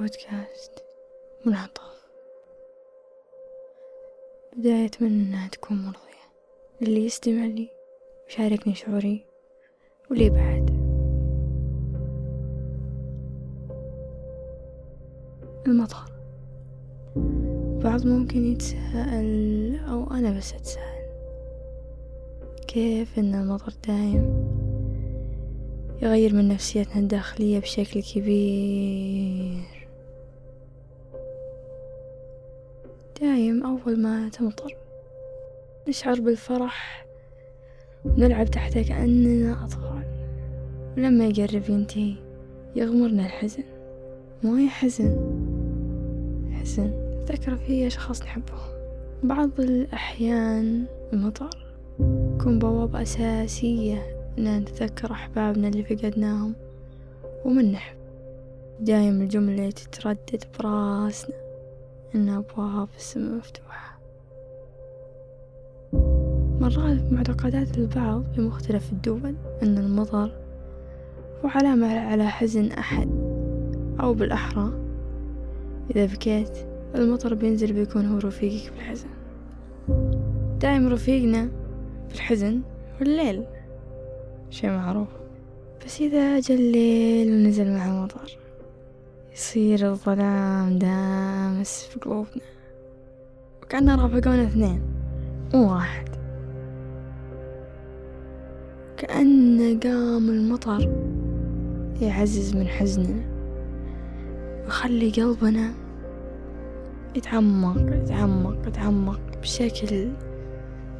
بودكاست منعطف. بداية أتمنى إنها تكون مرضية. للي يستمع لي ويشاركني شعوري ولي بعد المطر بعض ممكن يتساءل أو أنا بس أتساءل كيف إن المطر دايم يغير من نفسيتنا الداخلية بشكل كبير؟ دايم أول ما تمطر. نشعر بالفرح. ونلعب تحته كأننا أطفال. ولما يقرب ينتهي يغمرنا الحزن. مو أي حزن. حزن. نتذكر فيه أشخاص نحبهم. بعض الأحيان المطر. يكون بوابة أساسية إننا نتذكر أحبابنا اللي فقدناهم. ومن نحب. دايم الجملة تتردد براسنا. إن أبواب السماء مفتوحة مرات معتقدات البعض في مختلف الدول أن المطر هو علامة على حزن أحد أو بالأحرى. إذا بكيت المطر بينزل بيكون هو رفيقك بالحزن. دايم رفيقنا في الحزن هو الليل. شي معروف. بس إذا جا الليل ونزل مع مطر يصير الظلام دامس في قلوبنا. وكأنه رافقونا اثنين مو واحد. كأن قام المطر يعزز من حزننا ويخلي قلبنا يتعمق يتعمق يتعمق بشكل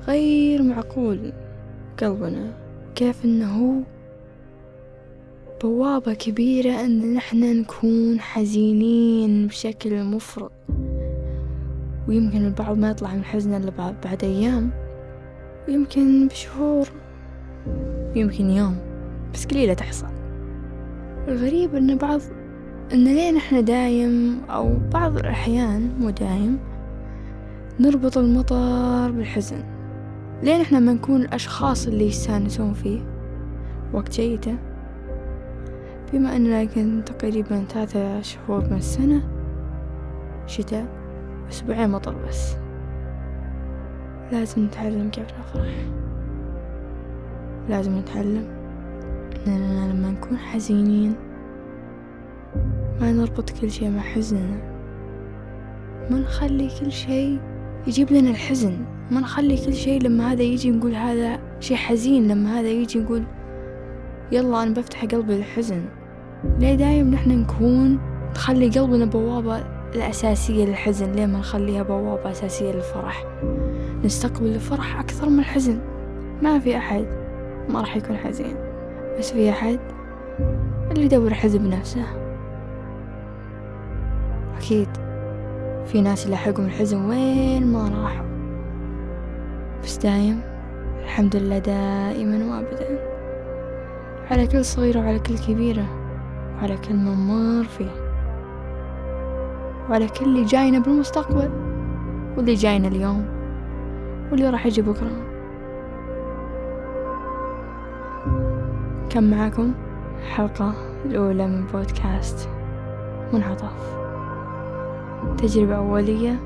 غير معقول. قلبنا كيف إنه بوابة كبيرة إن نحن نكون حزينين بشكل مفرط. ويمكن البعض ما يطلع من حزنه إلا بعد أيام. ويمكن بشهور. ويمكن يوم. بس قليلة تحصل. الغريب إن بعض إن لين إحنا دايم أو بعض الأحيان مو دايم نربط المطر بالحزن؟ لين إحنا ما نكون الأشخاص اللي يستانسون فيه؟ وقت جيته بما أننا كان تقريبا ثلاثة شهور من السنة شتاء أسبوعين مطر بس. لازم نتعلم كيف نفرح. لازم نتعلم أننا لما نكون حزينين ما نربط كل شي مع حزننا. ما نخلي كل شي يجيب لنا الحزن. ما نخلي كل شيء لما هذا يجي نقول هذا شيء حزين لما هذا يجي نقول يلا أنا بفتح قلبي للحزن. ليه دايم نحن نكون نخلي قلبنا بوابة الأساسية للحزن؟ ليه ما نخليها بوابة أساسية للفرح؟ نستقبل الفرح أكثر من الحزن. ما في أحد ما راح يكون حزين. بس في أحد اللي يدور حزن بنفسه. أكيد في ناس يلحقهم الحزن وين ما راحوا. بس دايم الحمد لله دائما وابدا. على كل صغيرة وعلى كل كبيرة. وعلى كل مر فيه. وعلى كل اللي جاينا بالمستقبل واللي جاينا اليوم واللي راح يجي بكرة. كان معاكم الحلقة الأولى من بودكاست منعطف. تجربة أولية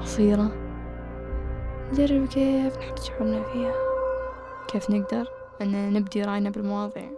قصيرة. نجرب كيف نحط شعورنا فيها كيف نقدر أن نبدي رأينا بالمواضيع.